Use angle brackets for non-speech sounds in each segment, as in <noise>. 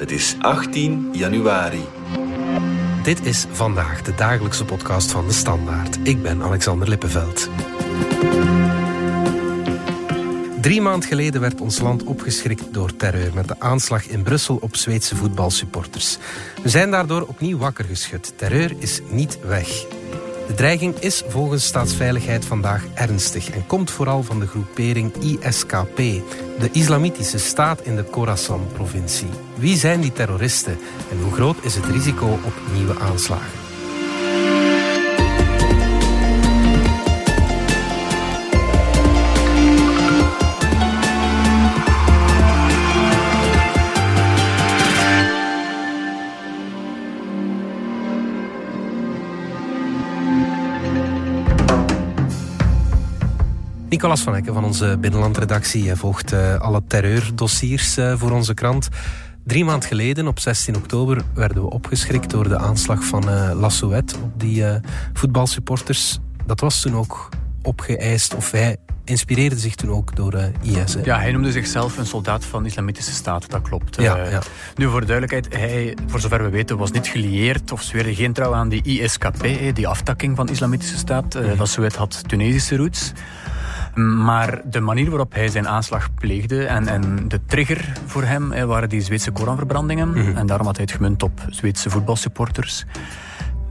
Het is 18 januari. Dit is vandaag de dagelijkse podcast van de Standaard. Ik ben Alexander Lippenveld. Drie maand geleden werd ons land opgeschrikt door terreur met de aanslag in Brussel op Zweedse voetbalsupporters. We zijn daardoor opnieuw wakker geschud. Terreur is niet weg. De dreiging is volgens Staatsveiligheid vandaag ernstig en komt vooral van de groepering ISKP, de Islamitische Staat in de Khorasan-provincie. Wie zijn die terroristen en hoe groot is het risico op nieuwe aanslagen? Nicolas van Hekken van onze binnenlandredactie volgt uh, alle terreurdossiers uh, voor onze krant. Drie maand geleden, op 16 oktober, werden we opgeschrikt door de aanslag van uh, La Souette op die voetbalsupporters. Dat was toen ook opgeëist, of hij inspireerde zich toen ook door IS. Ja, hij noemde zichzelf een soldaat van de Islamitische Staat, dat klopt. Ja, ja. Nu, voor de duidelijkheid, hij, voor zover we weten, was niet gelieerd of zweerde geen trouw aan die ISKP, die aftakking van de Islamitische Staat. Mm -hmm. La Souette had Tunesische roots. Maar de manier waarop hij zijn aanslag pleegde en, en de trigger voor hem hè, waren die Zweedse Koranverbrandingen. Mm En daarom had hij het gemunt op Zweedse voetbalsupporters.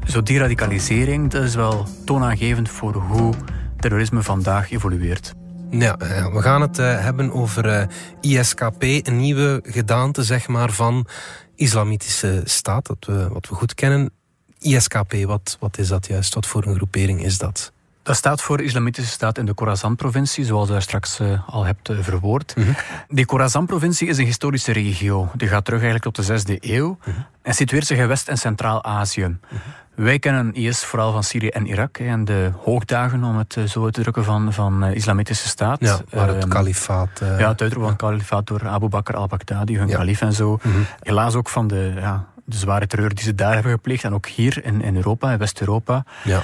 Zo die radicalisering, dat is wel toonaangevend voor hoe terrorisme vandaag evolueert. Ja, we gaan het uh, hebben over uh, ISKP, een nieuwe gedaante zeg maar, van islamitische staat, dat we, wat we goed kennen. ISKP, wat, wat is dat juist? Wat voor een groepering is dat? Dat staat voor de Islamitische Staat in de Khorasan-provincie, zoals u daar straks uh, al hebt uh, verwoord. Mm -hmm. Die Khorasan-provincie is een historische regio. Die gaat terug eigenlijk tot de 6e eeuw mm -hmm. en situeert zich in West- en Centraal-Azië. Mm -hmm. Wij kennen IS vooral van Syrië en Irak en de hoogdagen, om het zo te drukken, van, van de Islamitische Staat. Ja, waar het um, kalifaat... Ja, het uitroepen van het kalifaat door Abu Bakr al-Baghdadi, hun ja. kalif en zo. Helaas ook van de, ja, de zware terreur die ze daar hebben gepleegd en ook hier in, in Europa, in West-Europa. Ja.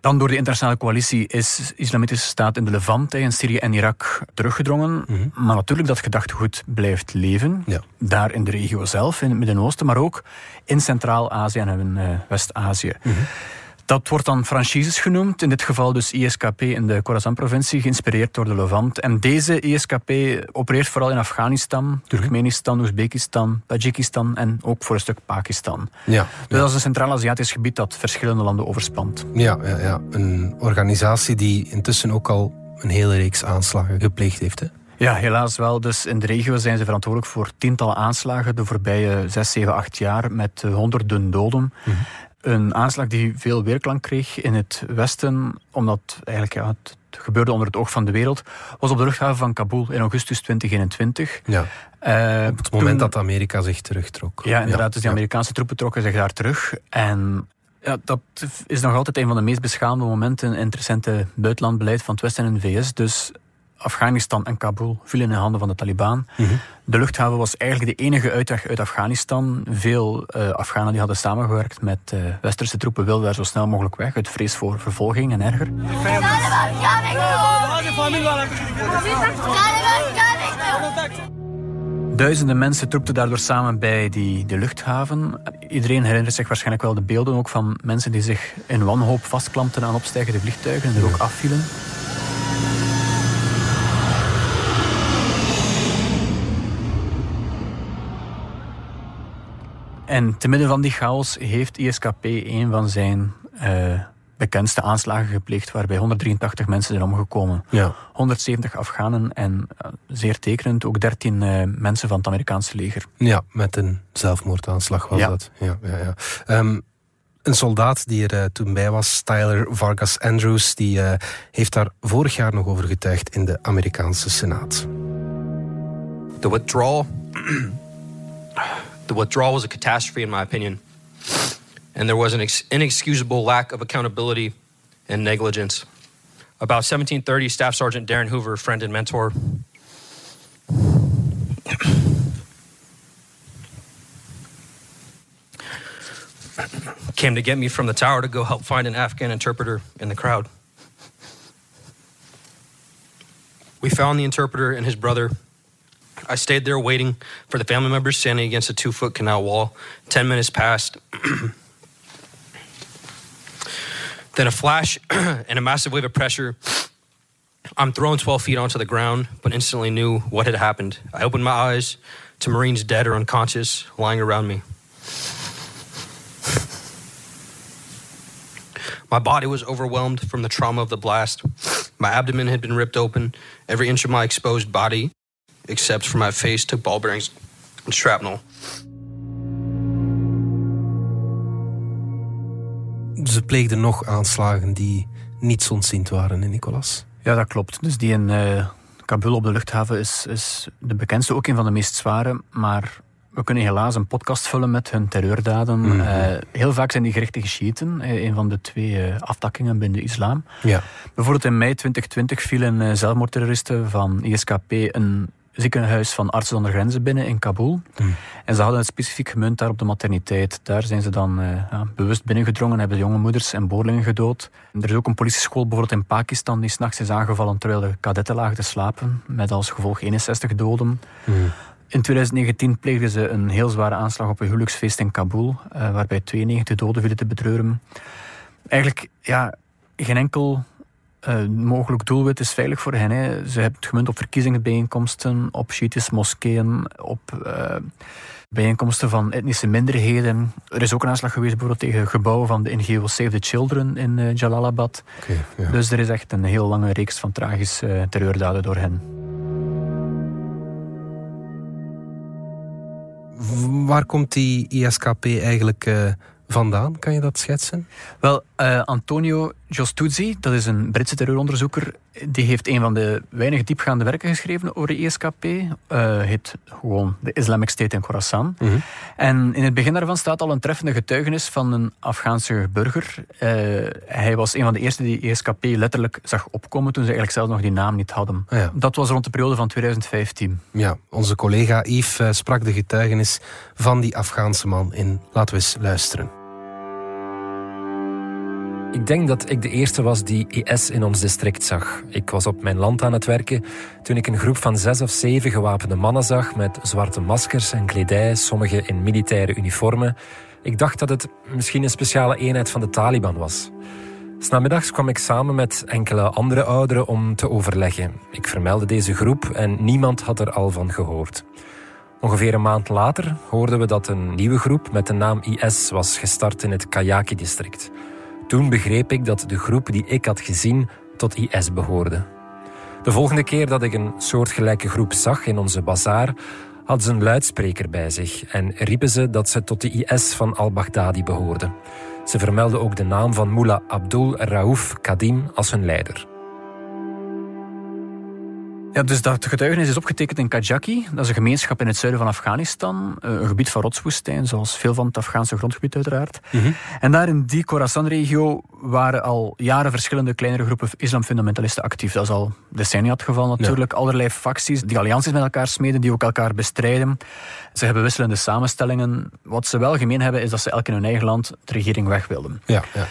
Dan door de internationale coalitie is de Islamitische Staat in de Levant in Syrië en Irak teruggedrongen. Mm -hmm. Maar natuurlijk dat gedachtegoed blijft leven. Ja. Daar in de regio zelf, in het Midden-Oosten, maar ook in Centraal-Azië en in uh, West-Azië. Mm -hmm. Dat wordt dan franchises genoemd, in dit geval dus ISKP in de Khorasan-provincie, geïnspireerd door de Levant. En deze ISKP opereert vooral in Afghanistan, Turkmenistan, Oezbekistan, Tajikistan en ook voor een stuk Pakistan. Ja, dus ja. dat is een Centraal-Aziatisch gebied dat verschillende landen overspant. Ja, ja, ja, een organisatie die intussen ook al een hele reeks aanslagen gepleegd heeft. Hè? Ja, helaas wel. Dus in de regio zijn ze verantwoordelijk voor tientallen aanslagen de voorbije zes, zeven, acht jaar met honderden doden. Mm -hmm. Een aanslag die veel weerklank kreeg in het Westen, omdat eigenlijk ja, het gebeurde onder het oog van de wereld, was op de luchthaven van Kabul in augustus 2021. Ja. Uh, op het moment toen, dat Amerika zich terugtrok. Ja, inderdaad. Ja. Dus die Amerikaanse troepen trokken zich daar terug. En ja, dat is nog altijd een van de meest beschamende momenten in het recente buitenlandbeleid van het Westen en de VS. Dus Afghanistan en Kabul vielen in handen van de Taliban. Mm -hmm. De luchthaven was eigenlijk de enige uitweg uit Afghanistan. Veel uh, Afghanen die hadden samengewerkt met uh, westerse troepen wilden daar zo snel mogelijk weg uit vrees voor vervolging en erger. Duizenden mensen troepten daardoor samen bij die, die luchthaven. Iedereen herinnert zich waarschijnlijk wel de beelden ook van mensen die zich in wanhoop vastklampten aan opstijgende vliegtuigen en er ook afvielen. En te midden van die chaos heeft ISKP een van zijn uh, bekendste aanslagen gepleegd, waarbij 183 mensen zijn omgekomen. Ja. 170 Afghanen en uh, zeer tekenend ook 13 uh, mensen van het Amerikaanse leger. Ja, met een zelfmoordaanslag was ja. dat. Ja, ja, ja. Um, een soldaat die er uh, toen bij was, Tyler Vargas Andrews, die uh, heeft daar vorig jaar nog over getuigd in de Amerikaanse Senaat. The withdrawal The withdrawal was a catastrophe, in my opinion. And there was an ex- inexcusable lack of accountability and negligence. About 1730, Staff Sergeant Darren Hoover, friend and mentor, came to get me from the tower to go help find an Afghan interpreter in the crowd. We found the interpreter and his brother I stayed there waiting for the family members standing against a two foot canal wall. Ten minutes passed. <clears throat> then a flash <clears throat> and a massive wave of pressure. I'm thrown 12 feet onto the ground, but instantly knew what had happened. I opened my eyes to Marines dead or unconscious lying around me. My body was overwhelmed from the trauma of the blast. My abdomen had been ripped open. Every inch of my exposed body, except for my face, took ball bearings and shrapnel. Ze pleegden nog aanslagen die niet ontziend waren in Nicolas. Ja, dat klopt. Dus die in uh, Kabul op de luchthaven is, is de bekendste, ook een van de meest zware. Maar we kunnen helaas een podcast vullen met hun terreurdaden. Mm heel vaak zijn die gerichte geschieten, uh, een van de twee uh, aftakkingen binnen de islam. Ja. Bijvoorbeeld in mei 2020 vielen zelfmoordterroristen van ISKP een ziekenhuis van Artsen zonder Grenzen binnen in Kabul. Mm. En ze hadden het specifiek gemunt daar op de materniteit. Daar zijn ze dan ja, bewust binnengedrongen, hebben jonge moeders en boorlingen gedood. er is ook een politieschool bijvoorbeeld in Pakistan die s'nachts is aangevallen terwijl de kadetten lagen te slapen, met als gevolg 61 doden. Mm. In 2019 pleegden ze een heel zware aanslag op een huwelijksfeest in Kabul, uh, waarbij 92 doden vielen te betreuren. Eigenlijk, ja, geen enkel uh, mogelijk doelwit is veilig voor hen. Hè. Ze hebben het gemunt op verkiezingsbijeenkomsten, op Shiïtische moskeeën, op uh, bijeenkomsten van etnische minderheden. Er is ook een aanslag geweest bijvoorbeeld tegen gebouwen van de NGO Save the Children in uh, Jalalabad. Okay, ja. Dus er is echt een heel lange reeks van tragische terreurdaden door hen. Waar komt die ISKP eigenlijk uh, vandaan? Kan je dat schetsen? Wel, uh, Antonio Giostuzzi, dat is een Britse terreuronderzoeker, die heeft een van de weinige diepgaande werken geschreven over de ISKP. Uh, heet gewoon de Islamic State in Khorasan. Mm -hmm. En in het begin daarvan staat al een treffende getuigenis van een Afghaanse burger. Uh, hij was een van de eerste die ISKP letterlijk zag opkomen toen ze eigenlijk zelf nog die naam niet hadden. Ah, ja. Dat was rond de periode van 2015. Ja, onze collega Yves uh, sprak de getuigenis van die Afghaanse man in. Laten we eens luisteren. Ik denk dat ik de eerste was die IS in ons district zag. Ik was op mijn land aan het werken toen ik een groep van zes of zeven gewapende mannen zag met zwarte maskers en kledij, sommigen in militaire uniformen. Ik dacht dat het misschien een speciale eenheid van de Taliban was. Snamiddags kwam ik samen met enkele andere ouderen om te overleggen. Ik vermeldde deze groep en niemand had er al van gehoord. Ongeveer een maand later hoorden we dat een nieuwe groep met de naam IS was gestart in het Kayaki-district. Toen begreep ik dat de groep die ik had gezien tot IS behoorde. De volgende keer dat ik een soortgelijke groep zag in onze bazaar, hadden ze een luidspreker bij zich en riepen ze dat ze tot de IS van al-Baghdadi behoorden. Ze vermelden ook de naam van Mullah Abdul Raouf Kadim als hun leider. Ja, dus dat getuigenis is opgetekend in Kajaki. Dat is een gemeenschap in het zuiden van Afghanistan. Een gebied van rotswoestijn, zoals veel van het Afghaanse grondgebied uiteraard. Mm -hmm. En daar in die Khorasan-regio waren al jaren verschillende kleinere groepen islamfundamentalisten actief. Dat is al decennia het geval natuurlijk. Ja. Allerlei facties die allianties met elkaar smeden, die ook elkaar bestrijden. Ze hebben wisselende samenstellingen. Wat ze wel gemeen hebben, is dat ze elk in hun eigen land de regering weg wilden. Ja, ja, ja.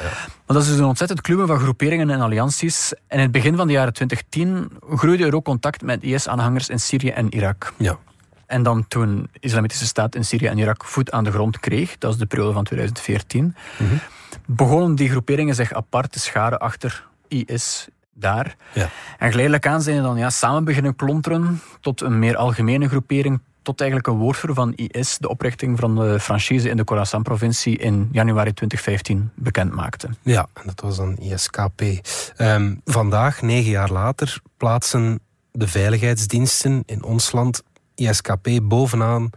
Maar dat is dus een ontzettend kluwen van groeperingen en allianties. En in het begin van de jaren 2010 groeide er ook contact met IS-aanhangers in Syrië en Irak. Ja. En dan toen de Islamitische Staat in Syrië en Irak voet aan de grond kreeg, dat is de periode van 2014, mm -hmm. begonnen die groeperingen zich apart te scharen achter IS daar. Ja. En geleidelijk aan zijn ze dan ja, samen beginnen klonteren tot een meer algemene groepering, tot eigenlijk een woordvoerder van IS de oprichting van de franchise in de Khorasan-provincie in januari 2015 bekend maakte. Ja, en dat was dan ISKP. Um, vandaag, negen jaar later, plaatsen de veiligheidsdiensten in ons land ISKP bovenaan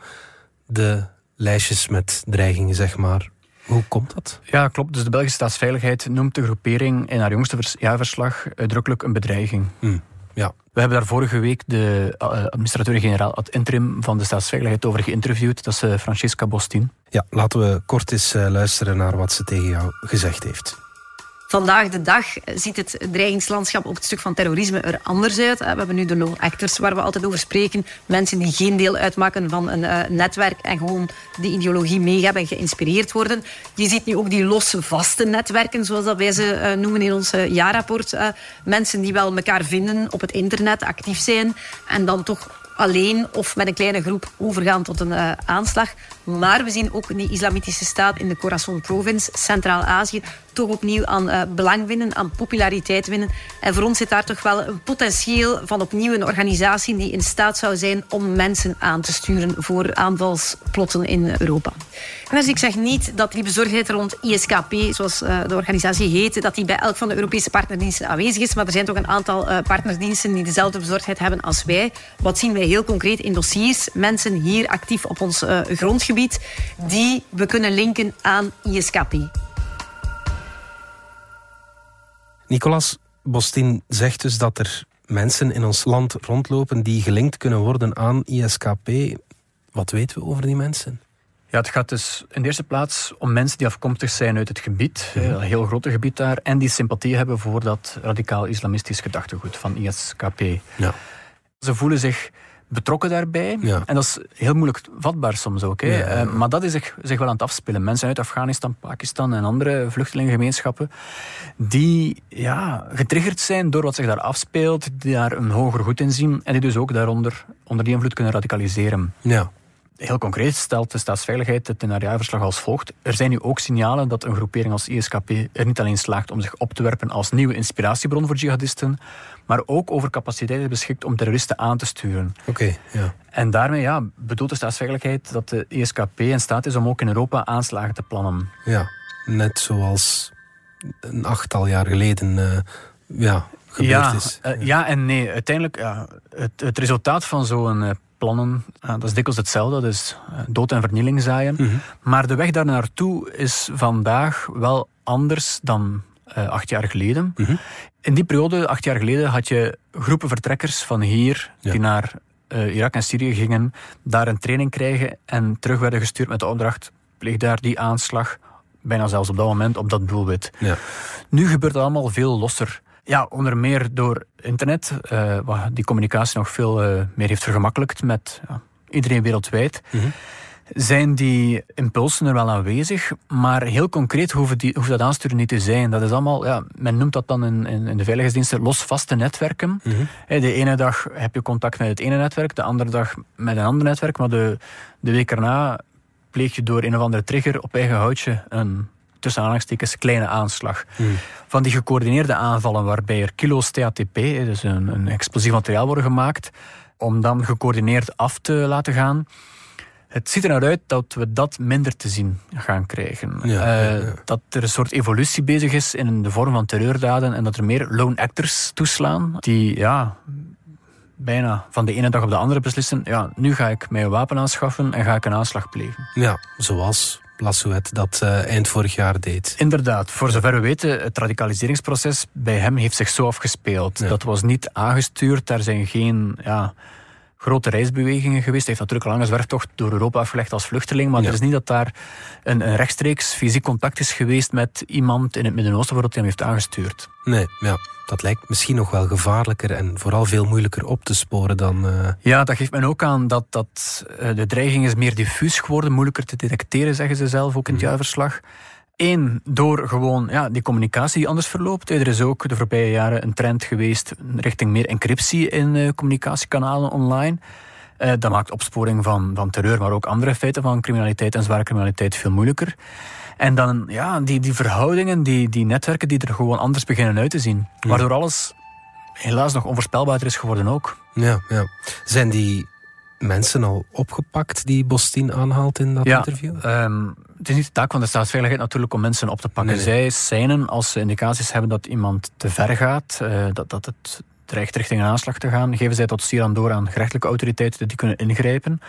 de lijstjes met dreigingen, zeg maar. Hoe komt dat? Ja, klopt. Dus de Belgische staatsveiligheid noemt de groepering in haar jongste jaarverslag uitdrukkelijk een bedreiging. Mm, ja. We hebben daar vorige week de administrateur-generaal ad interim van de staatsveiligheid over geïnterviewd. Dat is Francisca Bostin. Ja, laten we kort eens luisteren naar wat ze tegen jou gezegd heeft. Vandaag de dag ziet het dreigingslandschap op het stuk van terrorisme er anders uit. We hebben nu de low actors waar we altijd over spreken. Mensen die geen deel uitmaken van een uh, netwerk en gewoon die ideologie mee hebben en geïnspireerd worden. Je ziet nu ook die losse, vaste netwerken, zoals dat wij ze uh, noemen in ons uh, jaarrapport. mensen die wel elkaar vinden op het internet, actief zijn en dan toch alleen of met een kleine groep overgaan tot een aanslag. Maar we zien ook die islamitische staat in de Khorasan province, Centraal-Azië, toch opnieuw aan uh, belang winnen, aan populariteit winnen. En voor ons zit daar toch wel een potentieel van opnieuw een organisatie die in staat zou zijn om mensen aan te sturen voor aanvalsplotten in Europa. En dus ik zeg niet dat die bezorgdheid rond ISKP, zoals uh, de organisatie heet, dat die bij elk van de Europese partnerdiensten aanwezig is. Maar er zijn toch een aantal uh, partnerdiensten die dezelfde bezorgdheid hebben als wij. Wat zien wij heel concreet in dossiers? Mensen hier actief op ons grondgebied die we kunnen linken aan ISKP. Nicolas Bostin zegt dus dat er mensen in ons land rondlopen die gelinkt kunnen worden aan ISKP. Wat weten we over die mensen? Ja, het gaat dus in de eerste plaats om mensen die afkomstig zijn uit het gebied, een heel grote gebied daar, en die sympathie hebben voor dat radicaal-islamistisch gedachtegoed van ISKP. Ja. Ze voelen zich betrokken daarbij. Ja. En dat is heel moeilijk vatbaar soms ook. Hè. Ja, uh, maar dat is zich, zich wel aan het afspelen. Mensen uit Afghanistan, Pakistan en andere vluchtelingengemeenschappen die ja, getriggerd zijn door wat zich daar afspeelt, die daar een hoger goed in zien en die dus ook daaronder onder die invloed kunnen radicaliseren. Ja. Heel concreet stelt de staatsveiligheid het in haar jaarverslag als volgt. Er zijn nu ook signalen dat een groepering als ISKP er niet alleen slaagt om zich op te werpen als nieuwe inspiratiebron voor jihadisten, maar ook over capaciteiten beschikt om terroristen aan te sturen. Oké, ja. En daarmee ja, bedoelt de staatsveiligheid dat de ISKP in staat is om ook in Europa aanslagen te plannen. Ja, net zoals een achttal jaar geleden uh, ja, gebeurd ja, is. Uh, ja en nee. Uiteindelijk, ja, het, het resultaat van zo'n uh, plannen, dat is dikwijls hetzelfde. Dat is dood en vernieling zaaien. Mm -hmm. Maar de weg daar naartoe is vandaag wel anders dan acht jaar geleden. Mm -hmm. In die periode, acht jaar geleden, had je groepen vertrekkers van hier ja. die naar uh, Irak en Syrië gingen, daar een training krijgen en terug werden gestuurd met de opdracht: pleeg daar die aanslag, bijna zelfs op dat moment op dat doelwit. Ja. Nu gebeurt dat allemaal veel losser. Ja, onder meer door internet, uh, wat die communicatie nog veel uh, meer heeft vergemakkelijkt met ja, iedereen wereldwijd. Mm -hmm zijn die impulsen er wel aanwezig, maar heel concreet hoeft, die, hoeft dat aansturen niet te zijn. Dat is allemaal, ja, men noemt dat dan in, in, in de veiligheidsdiensten losvaste netwerken. Mm -hmm. De ene dag heb je contact met het ene netwerk, de andere dag met een ander netwerk, maar de, de week erna pleeg je door een of andere trigger op eigen houtje een tussen aanhalingstekens kleine aanslag. Mm. Van die gecoördineerde aanvallen waarbij er kilo's TATP, dus een, een explosief materiaal worden gemaakt, om dan gecoördineerd af te laten gaan het ziet er naar uit dat we dat minder te zien gaan krijgen. Ja, ja. Dat er een soort evolutie bezig is in de vorm van terreurdaden en dat er meer lone actors toeslaan die ja, bijna van de ene dag op de andere beslissen ja, nu ga ik mij een wapen aanschaffen en ga ik een aanslag plegen. Ja, zoals Lassouet dat uh, eind vorig jaar deed. Inderdaad, voor zover we weten, het radicaliseringsproces bij hem heeft zich zo afgespeeld. Ja. Dat was niet aangestuurd, daar zijn geen... Ja, grote reisbewegingen geweest. Hij heeft natuurlijk een lange zwerftocht door Europa afgelegd als vluchteling. Maar ja. het is niet dat daar een, een, rechtstreeks fysiek contact is geweest met iemand in het Midden-Oosten waarop hij hem heeft aangestuurd. Nee, ja. Dat lijkt misschien nog wel gevaarlijker en vooral veel moeilijker op te sporen dan. Uh... Ja, dat geeft men ook aan dat, dat uh, de dreiging is meer diffuus geworden, moeilijker te detecteren, zeggen ze zelf ook in het mm. jaarverslag. Eén, door gewoon ja, die communicatie die anders verloopt. Er is ook de voorbije jaren een trend geweest richting meer encryptie in uh, communicatiekanalen online. Uh, dat maakt opsporing van, van terreur, maar ook andere feiten van criminaliteit en zware criminaliteit veel moeilijker. En dan ja, die, die verhoudingen, die, die netwerken die er gewoon anders beginnen uit te zien. Ja. Waardoor alles helaas nog onvoorspelbaarder is geworden ook. Ja, ja. Zijn die mensen al opgepakt die Bostin aanhaalt in dat ja, interview? Um, het is niet de taak van de staatsveiligheid natuurlijk om mensen op te pakken. Nee, nee. Zij zijn als ze indicaties hebben dat iemand te ver gaat, uh, dat, dat het dreigt richting een aanslag te gaan, geven zij tot aan door aan gerechtelijke autoriteiten die kunnen ingrijpen.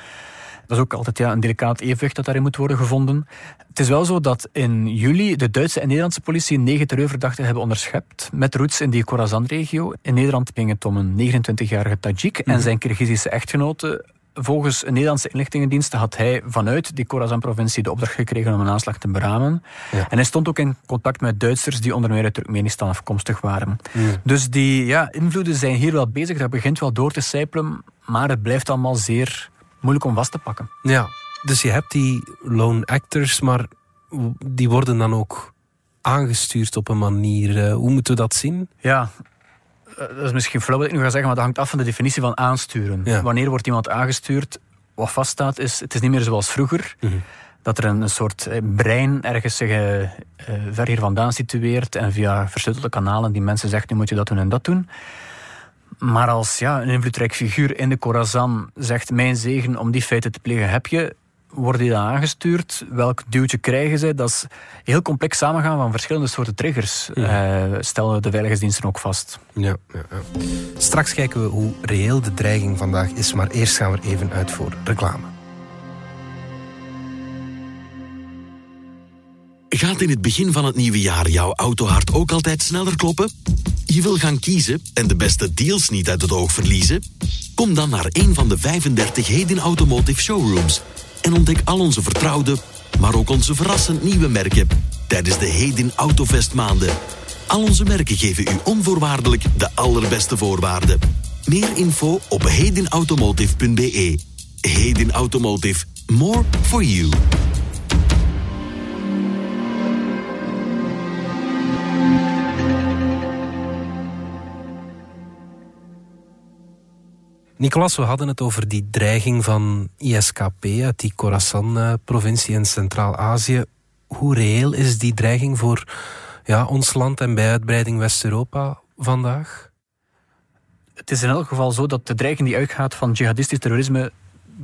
Dat is ook altijd ja, een delicaat evenwicht dat daarin moet worden gevonden. Het is wel zo dat in juli de Duitse en Nederlandse politie negen terreurverdachten hebben onderschept met roots in die Khorasan-regio. In Nederland ging het om een 29-jarige Tajik mm -hmm. en zijn Kirgizische echtgenote volgens een Nederlandse inlichtingendienst had hij vanuit die Khorasan-provincie de opdracht gekregen om een aanslag te beramen. Ja. En hij stond ook in contact met Duitsers die onder meer uit Turkmenistan afkomstig waren. Mm. Dus die ja, invloeden zijn hier wel bezig. Dat begint wel door te sijpelen, maar het blijft allemaal zeer moeilijk om vast te pakken. Ja, dus je hebt die lone actors, maar die worden dan ook aangestuurd op een manier. Uh, hoe moeten we dat zien? Ja, dat is misschien flauw wat ik nu ga zeggen, maar dat hangt af van de definitie van aansturen. Wanneer wordt iemand aangestuurd? Wat vaststaat is, het is niet meer zoals vroeger. Mhm. Dat er een, een, soort eh, brein ergens zich uh, ver hier vandaan situeert en via versleutelde kanalen die mensen zegt, nu moet je dat doen en dat doen. Maar als ja, een invloedrijk figuur in de Corazan zegt mijn zegen om die feiten te plegen heb je, worden die dan aangestuurd? Welk duwtje krijgen ze? Dat is heel complex samengaan van verschillende soorten triggers. Ja. Uh, stellen de veiligheidsdiensten ook vast. Ja, ja, ja, Straks kijken we hoe reëel de dreiging vandaag is, maar eerst gaan we er even uit voor reclame. Gaat in het begin van het nieuwe jaar jouw autohart ook altijd sneller kloppen? Je wil gaan kiezen en de beste deals niet uit het oog verliezen? Kom dan naar een van de 35 Heden Automotive Showrooms en ontdek al onze vertrouwde, maar ook onze verrassend nieuwe merken tijdens de Heden Autofest maanden. Al onze merken geven u onvoorwaardelijk de allerbeste voorwaarden. Meer info op hedenautomotive.be. Heden Automotive. More for you. Nicolas, we hadden het over die dreiging van ISKP uit die Khorasan-provincie in Centraal-Azië. Hoe reëel is die dreiging voor ja, ons land en bij uitbreiding West-Europa vandaag? Het is in elk geval zo dat de dreiging die uitgaat van jihadistisch terrorisme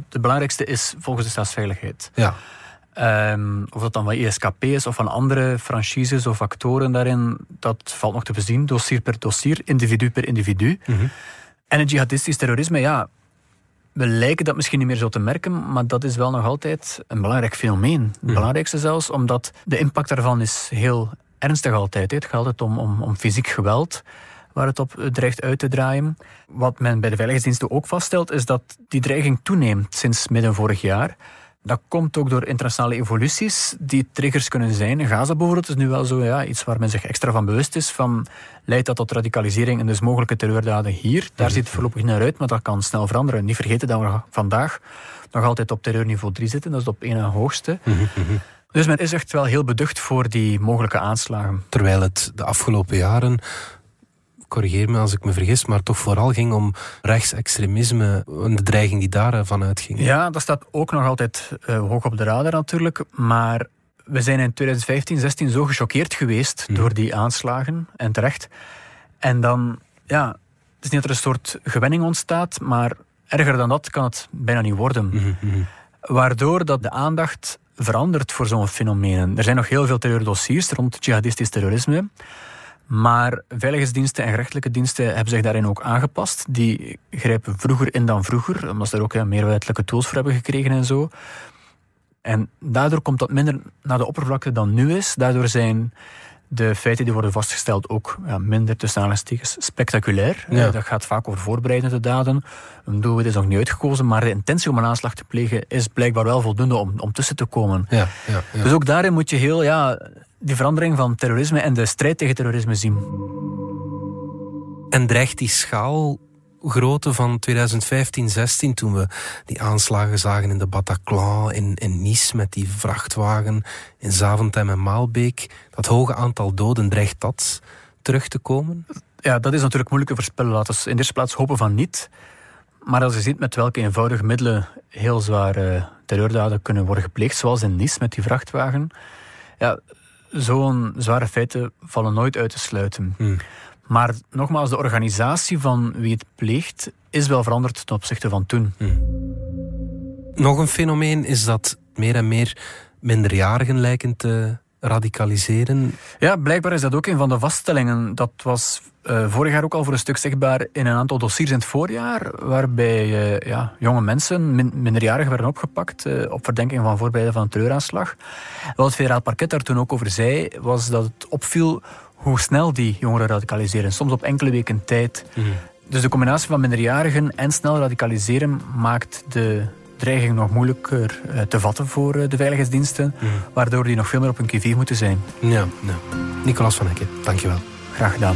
de belangrijkste is volgens de staatsveiligheid. Ja. Um, of dat dan van ISKP is of van andere franchises of actoren daarin, dat valt nog te bezien, dossier per dossier, individu per individu. Mm en het jihadistisch terrorisme, ja, we lijken dat misschien niet meer zo te merken, maar dat is wel nog altijd een belangrijk fenomeen. Het mhm. belangrijkste zelfs, omdat de impact daarvan is heel ernstig altijd. Het gaat altijd om, om, om fysiek geweld waar het op dreigt uit te draaien. Wat men bij de veiligheidsdiensten ook vaststelt, is dat die dreiging toeneemt sinds midden vorig jaar. Dat komt ook door internationale evoluties die triggers kunnen zijn. Gaza bijvoorbeeld is nu wel zo ja, iets waar men zich extra van bewust is. Van, leidt dat tot radicalisering en dus mogelijke terreurdaden hier? Daar ziet het voorlopig naar uit, maar dat kan snel veranderen. Niet vergeten dat we vandaag nog altijd op terreurniveau 3 zitten. Dat is op één na hoogste. Dus men is echt wel heel beducht voor die mogelijke aanslagen. Terwijl het de afgelopen jaren corrigeer me als ik me vergis, maar toch vooral ging om rechtsextremisme en de dreiging die daarvan uitging. Ja, dat staat ook nog altijd uh, hoog op de radar natuurlijk, maar we zijn in 2015, 16 zo gechoqueerd geweest mhm. door die aanslagen, en terecht. En dan, ja, het is niet dat er een soort gewenning ontstaat, maar erger dan dat kan het bijna niet worden. Mhm, mhm. Waardoor dat de aandacht verandert voor zo'n fenomenen. Er zijn nog heel veel terreurdossiers rond jihadistisch terrorisme. Maar veiligheidsdiensten en gerechtelijke diensten hebben zich daarin ook aangepast. Die grijpen vroeger in dan vroeger, omdat ze er ook ja, meer wettelijke tools voor hebben gekregen en zo. En daardoor komt dat minder naar de oppervlakte dan nu is. Daardoor zijn de feiten die worden vastgesteld ook ja, minder tussen aanhalingstekens spectaculair. Ja. Dat gaat vaak over voorbereidende daden. Een doelwit is nog niet uitgekozen, maar de intentie om een aanslag te plegen is blijkbaar wel voldoende om, om tussen te komen. Ja, ja, Dus ook daarin moet je heel ja, die verandering van terrorisme en de strijd tegen terrorisme zien. En dreigt die schaalgrootte van 2015-16, toen we die aanslagen zagen in de Bataclan, in, in Nice met die vrachtwagen, in Zaventem en Maalbeek, dat hoge aantal doden, dreigt dat terug te komen? Ja, dat is natuurlijk moeilijk te voorspellen. Laten we in de eerste plaats hopen van niet. Maar als je ziet met welke eenvoudige middelen heel zware terreurdaden kunnen worden gepleegd, zoals in Nice met die vrachtwagen, ja, zo'n zware feiten vallen nooit uit te sluiten. Hmm. Maar nogmaals, de organisatie van wie het pleegt is wel veranderd ten opzichte van toen. Hmm. Nog een fenomeen is dat meer en meer minderjarigen lijken te radicaliseren. Ja, blijkbaar is dat ook een van de vaststellingen. Dat was uh, vorig jaar ook al voor een stuk zichtbaar in een aantal dossiers in het voorjaar, waarbij uh, ja, jonge mensen, minderjarigen, werden opgepakt uh, op verdenking van voorbereiden van een terreuraanslag. Wat het federaal parket daar toen ook over zei, was dat het opviel hoe snel die jongeren radicaliseren. Soms op enkele weken tijd. Mhm. Dus de combinatie van minderjarigen en snel radicaliseren maakt de dreiging nog moeilijker te vatten voor de veiligheidsdiensten, mhm. waardoor die nog veel meer op hun kivier moeten zijn. Ja, ja. Nicolas van Hekken, dankjewel. Graag gedaan.